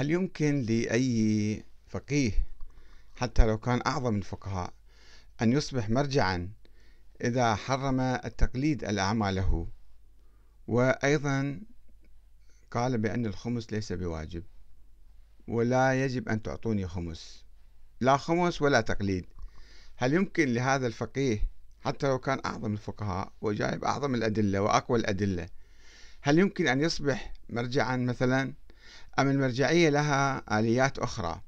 هل يمكن لأي فقيه حتى لو كان أعظم الفقهاء أن يصبح مرجعا إذا حرم التقليد الأعمى له؟ وأيضا قال بأن الخمس ليس بواجب ولا يجب أن تعطوني خمس. لا خمس ولا تقليد. هل يمكن لهذا الفقيه حتى لو كان أعظم الفقهاء وجايب أعظم الأدلة وأقوى الأدلة هل يمكن أن يصبح مرجعا مثلا؟ أم المرجعية لها آليات أخرى؟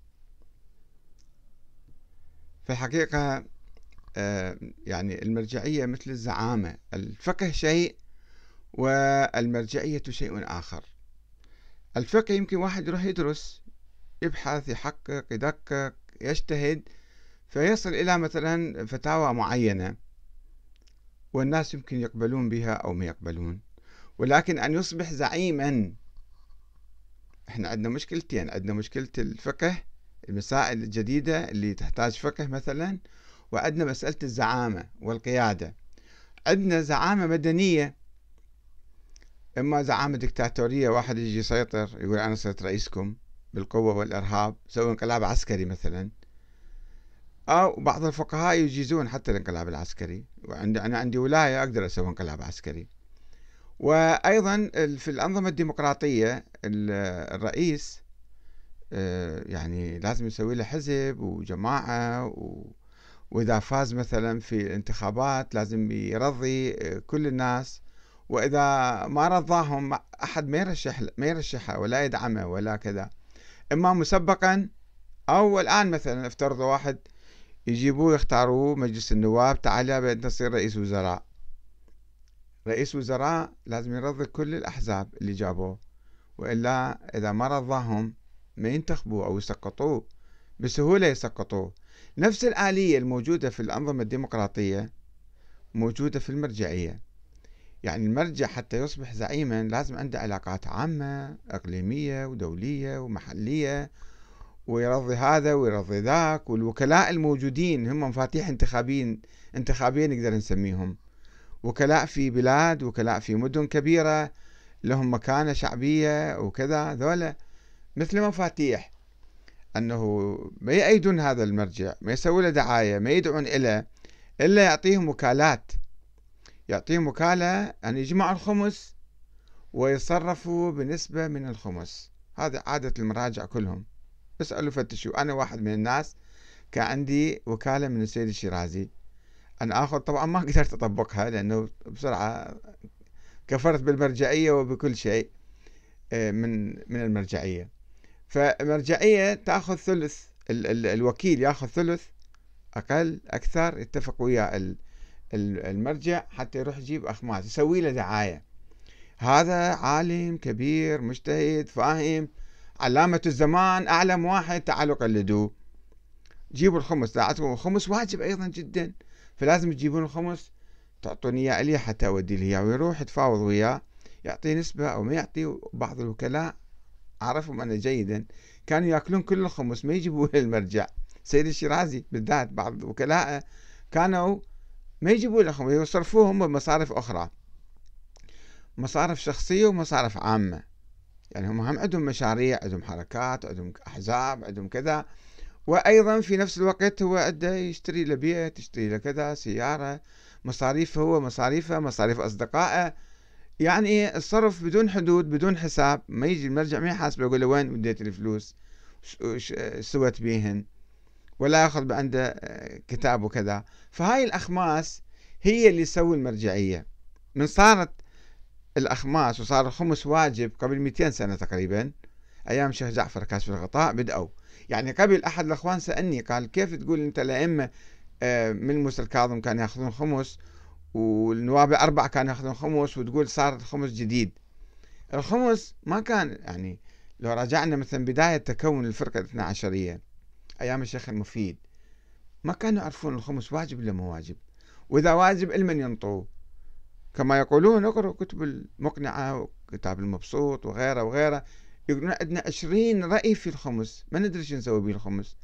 في الحقيقة آه، يعني المرجعية مثل الزعامة الفقه شيء والمرجعية شيء آخر. الفقه يمكن واحد يروح يدرس يبحث يحقق يدقق يجتهد فيصل إلى مثلا فتاوى معينة والناس يمكن يقبلون بها أو ما يقبلون. ولكن أن يصبح زعيما إحنا عندنا مشكلتين. عندنا مشكلة الفقه المسائل الجديدة اللي تحتاج فقه مثلا وعندنا مسألة الزعامة والقيادة. عندنا زعامة مدنية. إما زعامة دكتاتورية واحد يجي يسيطر يقول أنا صرت رئيسكم بالقوة والإرهاب سوي انقلاب عسكري مثلا. أو بعض الفقهاء يجيزون حتى الانقلاب العسكري. وعندي أنا عندي ولاية أقدر أسوي انقلاب عسكري. وأيضا في الأنظمة الديمقراطية الرئيس آه، يعني لازم يسوي له حزب وجماعة و... وإذا فاز مثلا في الانتخابات لازم يرضي آه، كل الناس. وإذا ما رضاهم أحد ما يرشح ما يرشحه ولا يدعمه ولا كذا. إما مسبقا أو الآن مثلا افترضوا واحد يجيبوه يختاروه مجلس النواب تعالى تصير رئيس وزراء. رئيس وزراء لازم يرضي كل الأحزاب اللي جابوه وإلا إذا ما رضاهم ما ينتخبوه أو يسقطوه بسهولة يسقطوه. نفس الآلية الموجودة في الأنظمة الديمقراطية موجودة في المرجعية. يعني المرجع حتى يصبح زعيما لازم عنده علاقات عامة إقليمية ودولية ومحلية ويرضي هذا ويرضي ذاك والوكلاء الموجودين هم مفاتيح انتخابيين انتخابية نقدر نسميهم. وكلاء في بلاد وكلاء في مدن كبيرة لهم مكانة شعبية وكذا ذولا مثل مفاتيح. أنه ما يأيدون هذا المرجع ما يسوي له دعاية ما يدعون إليه إلا يعطيهم وكالات. يعطيهم وكالة أن يجمعوا الخمس ويصرفوا بنسبة من الخمس. هذا عادة المراجع كلهم. اسألوا فتشوا أنا واحد من الناس كان عندي وكالة من السيد الشيرازي. أنا آخذ طبعا ما قدرت أطبقها لأنه بسرعة كفرت بالمرجعية وبكل شيء آه، من من المرجعية. فالمرجعية تأخذ ثلث ال ال الوكيل يأخذ ثلث أقل أكثر يتفق ويا المرجع حتى يروح يجيب أخماس يسوي له دعاية. هذا عالم كبير مجتهد فاهم علامة الزمان أعلم واحد تعالوا قلدوه جيبوا الخمس دعتكم الخمس واجب أيضا جدا. فلازم تجيبون الخمس تعطوني إياه إلي حتى أودي له إياه ويروح يتفاوض وياه يعطي نسبة أو ما يعطي بعض الوكلاء أعرفهم أنا جيدا كانوا يأكلون كل الخمس ما يجيبوه للمرجع سيد الشيرازي بالذات بعض وكلائه كانوا ما يجيبوا له خمس يصرفوهم بمصارف أخرى. مصارف شخصية ومصارف عامة. يعني هم هم عندهم مشاريع عندهم حركات عندهم أحزاب عندهم كذا. وأيضا في نفس الوقت هو عنده يشتري له بيت يشتري له كذا سيارة مصاريفه هو مصاريفه مصاريف أصدقائه. يعني الصرف بدون حدود بدون حساب ما يجي المرجع ما يحاسبه يقول له وين وديت الفلوس؟ سوت بيهن ولا يأخذ عنده آه، كتاب وكذا. فهاي الأخماس هي اللي تسوي المرجعية. من صارت الأخماس وصار الخمس واجب قبل 200 سنة تقريبا أيام الشيخ جعفر كاشف الغطاء بدأوا. يعني قبل أحد الأخوان سألني قال كيف تقول أنت الأئمة آه، من موسى الكاظم كانوا يأخذون خمس والنواب الأربعة كانوا يأخذون خمس وتقول صار الخمس جديد. الخمس ما كان يعني لو راجعنا مثلا بداية تكون الفرقة الاثنى عشرية أيام الشيخ المفيد ما كانوا يعرفون الخمس واجب ولا مو واجب. وإذا واجب لمن ينطوه كما يقولون اقرأوا كتب المقنعة وكتاب المبسوط وغيره وغيره. يقولون عندنا عشرين رأي في الخمس. ما ندري شو نسوي به الخمس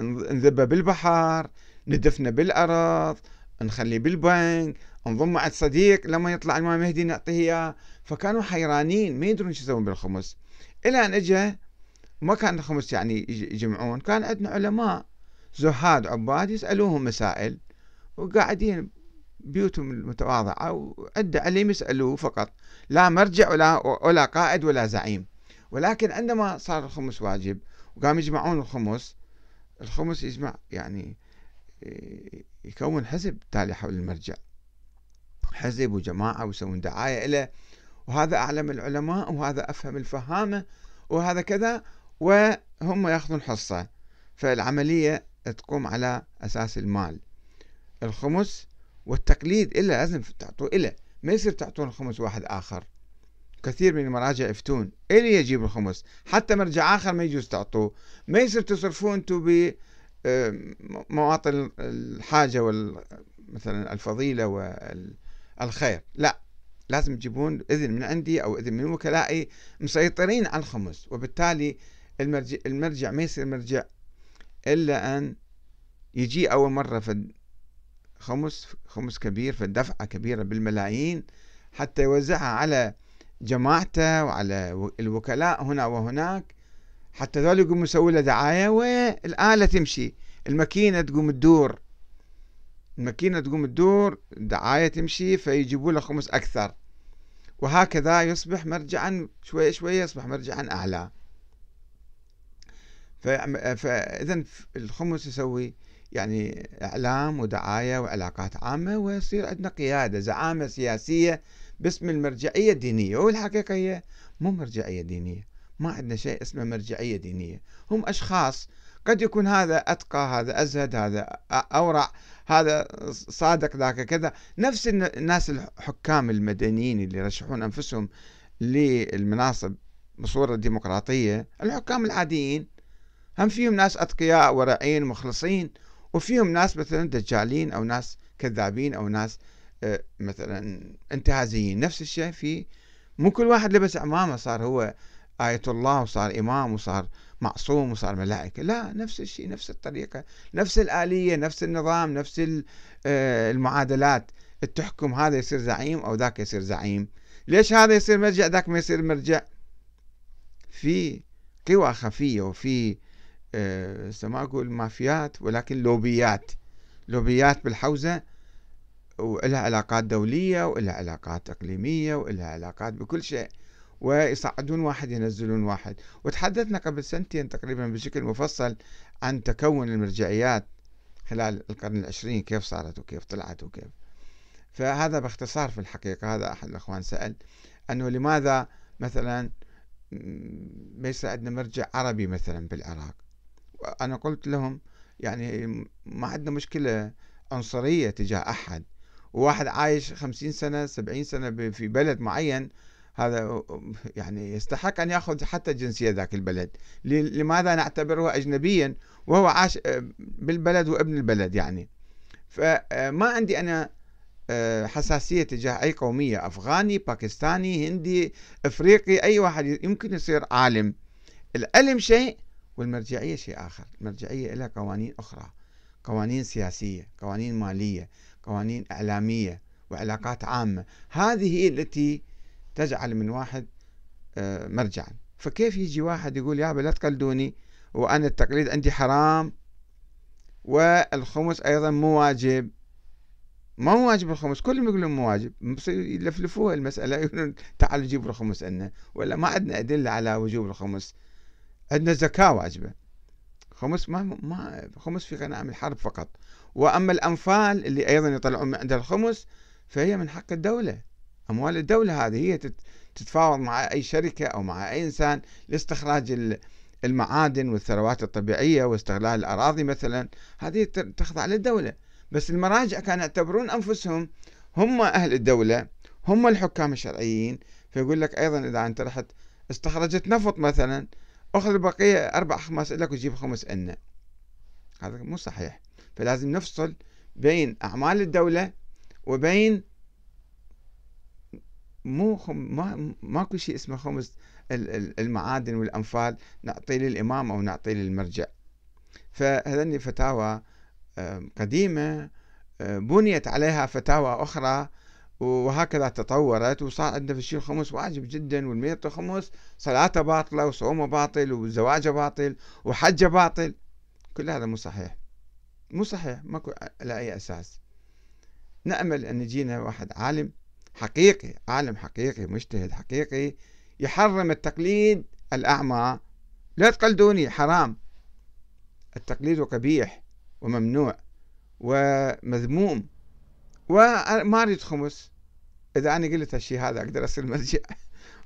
نذبه بالبحر ندفنه بالأرض نخليه بالبنك نضمه عند صديق لما يطلع الإمام مهدي نعطيه إياه. فكانوا حيرانين ما يدرون شو يسوون بالخمس. إلى أن اجى ما كان الخمس يعني يجمعون كان عندنا علماء زهاد عباد يسألوهم مسائل وقاعدين بيوتهم المتواضعة وعند علم يسألوه فقط. لا مرجع ولا ولا قائد ولا زعيم. ولكن عندما صار الخمس واجب وقام يجمعون الخمس الخمس يجمع يعني يكون حزب تالي حول المرجع. حزب وجماعة ويسوون دعاية له وهذا أعلم العلماء وهذا أفهم الفهامة وهذا كذا وهم يأخذون حصة. فالعملية تقوم على أساس المال. الخمس والتقليد إلا لازم تعطوه إله ما يصير تعطون الخمس واحد آخر. كثير من المراجع يفتون. إلي يجيب الخمس؟ حتى مرجع آخر ما يجوز تعطوه. ما يصير تصرفون أنتم بمواطن الحاجة وال مثلا الفضيلة والخير لا لازم تجيبون إذن من عندي أو إذن من وكلائي مسيطرين على الخمس. وبالتالي المرجع, المرجع ما يصير مرجع إلا أن يجي أول مرة في خمس خمس كبير في الدفعة كبيرة بالملايين حتى يوزعها على جماعته وعلى الوكلاء هنا وهناك. حتى ذول يقوموا يسووا له دعاية والآلة تمشي الماكينة تقوم تدور. الماكينة تقوم تدور دعاية تمشي فيجيبوا له خمس أكثر. وهكذا يصبح مرجعا شوية شوية يصبح مرجعا أعلى. فإذا الخمس يسوي يعني إعلام ودعاية وعلاقات عامة ويصير عندنا قيادة زعامة سياسية باسم المرجعية الدينية والحقيقة هي مو مرجعية دينية ما عندنا شيء اسمه مرجعية دينية. هم أشخاص قد يكون هذا أتقى هذا أزهد هذا أورع هذا صادق ذاك كذا. نفس الناس الحكام المدنيين اللي يرشحون أنفسهم للمناصب بصورة ديمقراطية الحكام العاديين. هم فيهم ناس أتقياء ورعين مخلصين وفيهم ناس مثلا دجالين أو ناس كذابين أو ناس مثلا انتهازيين نفس الشيء في مو كل واحد لبس عمامة صار هو آية الله وصار إمام وصار معصوم وصار ملائكة. لا نفس الشيء نفس الطريقة نفس الآلية نفس النظام نفس آه، المعادلات. تحكم هذا يصير زعيم أو ذاك يصير زعيم. ليش هذا يصير مرجع ذاك ما يصير مرجع؟ في قوى خفية وفي أه ما أقول مافيات ولكن لوبيات. لوبيات بالحوزة ولها علاقات دولية ولها علاقات إقليمية ولها علاقات بكل شيء. ويصعدون واحد ينزلون واحد. وتحدثنا قبل سنتين تقريبا بشكل مفصل عن تكون المرجعيات خلال القرن العشرين كيف صارت وكيف طلعت وكيف. فهذا باختصار في الحقيقة هذا أحد الأخوان سأل أنه لماذا مثلا يصير عندنا مرجع عربي مثلا بالعراق؟ أنا قلت لهم يعني ما عندنا مشكلة عنصرية تجاه أحد. وواحد عايش خمسين سنة سبعين سنة في بلد معين هذا يعني يستحق أن يأخذ حتى جنسية ذاك البلد. لماذا نعتبره أجنبيا؟ وهو عاش بالبلد وابن البلد يعني. فما عندي أنا آه، حساسية تجاه أي قومية أفغاني باكستاني هندي إفريقي أي واحد يمكن يصير عالم. العلم شيء والمرجعية شيء آخر. المرجعية لها قوانين أخرى. قوانين سياسية قوانين مالية قوانين إعلامية وعلاقات عامة. هذه هي التي تجعل من واحد آه، مرجعا. فكيف يجي واحد يقول يا لا تقلدوني وأنا التقليد عندي حرام والخمس أيضا مو واجب؟ ما هو واجب الخمس؟ كلهم يقولون مو واجب. يلفلفوها المسألة يقولون تعالوا جيبوا الخمس عندنا. ولا ما عندنا أدلة على وجوب الخمس. عندنا زكاة واجبة. خمس ما ما خمس في غنائم الحرب فقط. وأما الأنفال اللي أيضا يطلعون من عند الخمس فهي من حق الدولة. أموال الدولة هذه هي تتفاوض مع أي شركة أو مع أي إنسان لاستخراج المعادن والثروات الطبيعية واستغلال الأراضي مثلا. هذه تخضع للدولة. بس المراجع كانوا يعتبرون أنفسهم هم أهل الدولة هم الحكام الشرعيين. فيقول لك أيضا إذا أنت رحت استخرجت نفط مثلا أخذ البقية أربع خمس لك وجيب خمس أنه هذا مو صحيح. فلازم نفصل بين أعمال الدولة وبين مو خم ما ماكو شيء اسمه خمس المعادن والأنفال نعطي للإمام أو نعطي للمرجع. فهذني فتاوى قديمة بنيت عليها فتاوى أخرى وهكذا تطورت وصار عندنا في الشيء الخمس واجب جدا والميت خمس صلاته باطلة وصومه باطل وزواجه باطل وحجه باطل. كل هذا مو صحيح. مو صحيح ماكو على أي أساس. نأمل أن يجينا واحد عالم حقيقي عالم حقيقي مجتهد حقيقي يحرم التقليد الأعمى. لا تقلدوني حرام. التقليد قبيح وممنوع ومذموم وما أريد خمس. إذا أنا قلت هالشيء هذا أقدر أصير مرجع.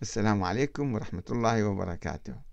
السلام عليكم ورحمة الله وبركاته.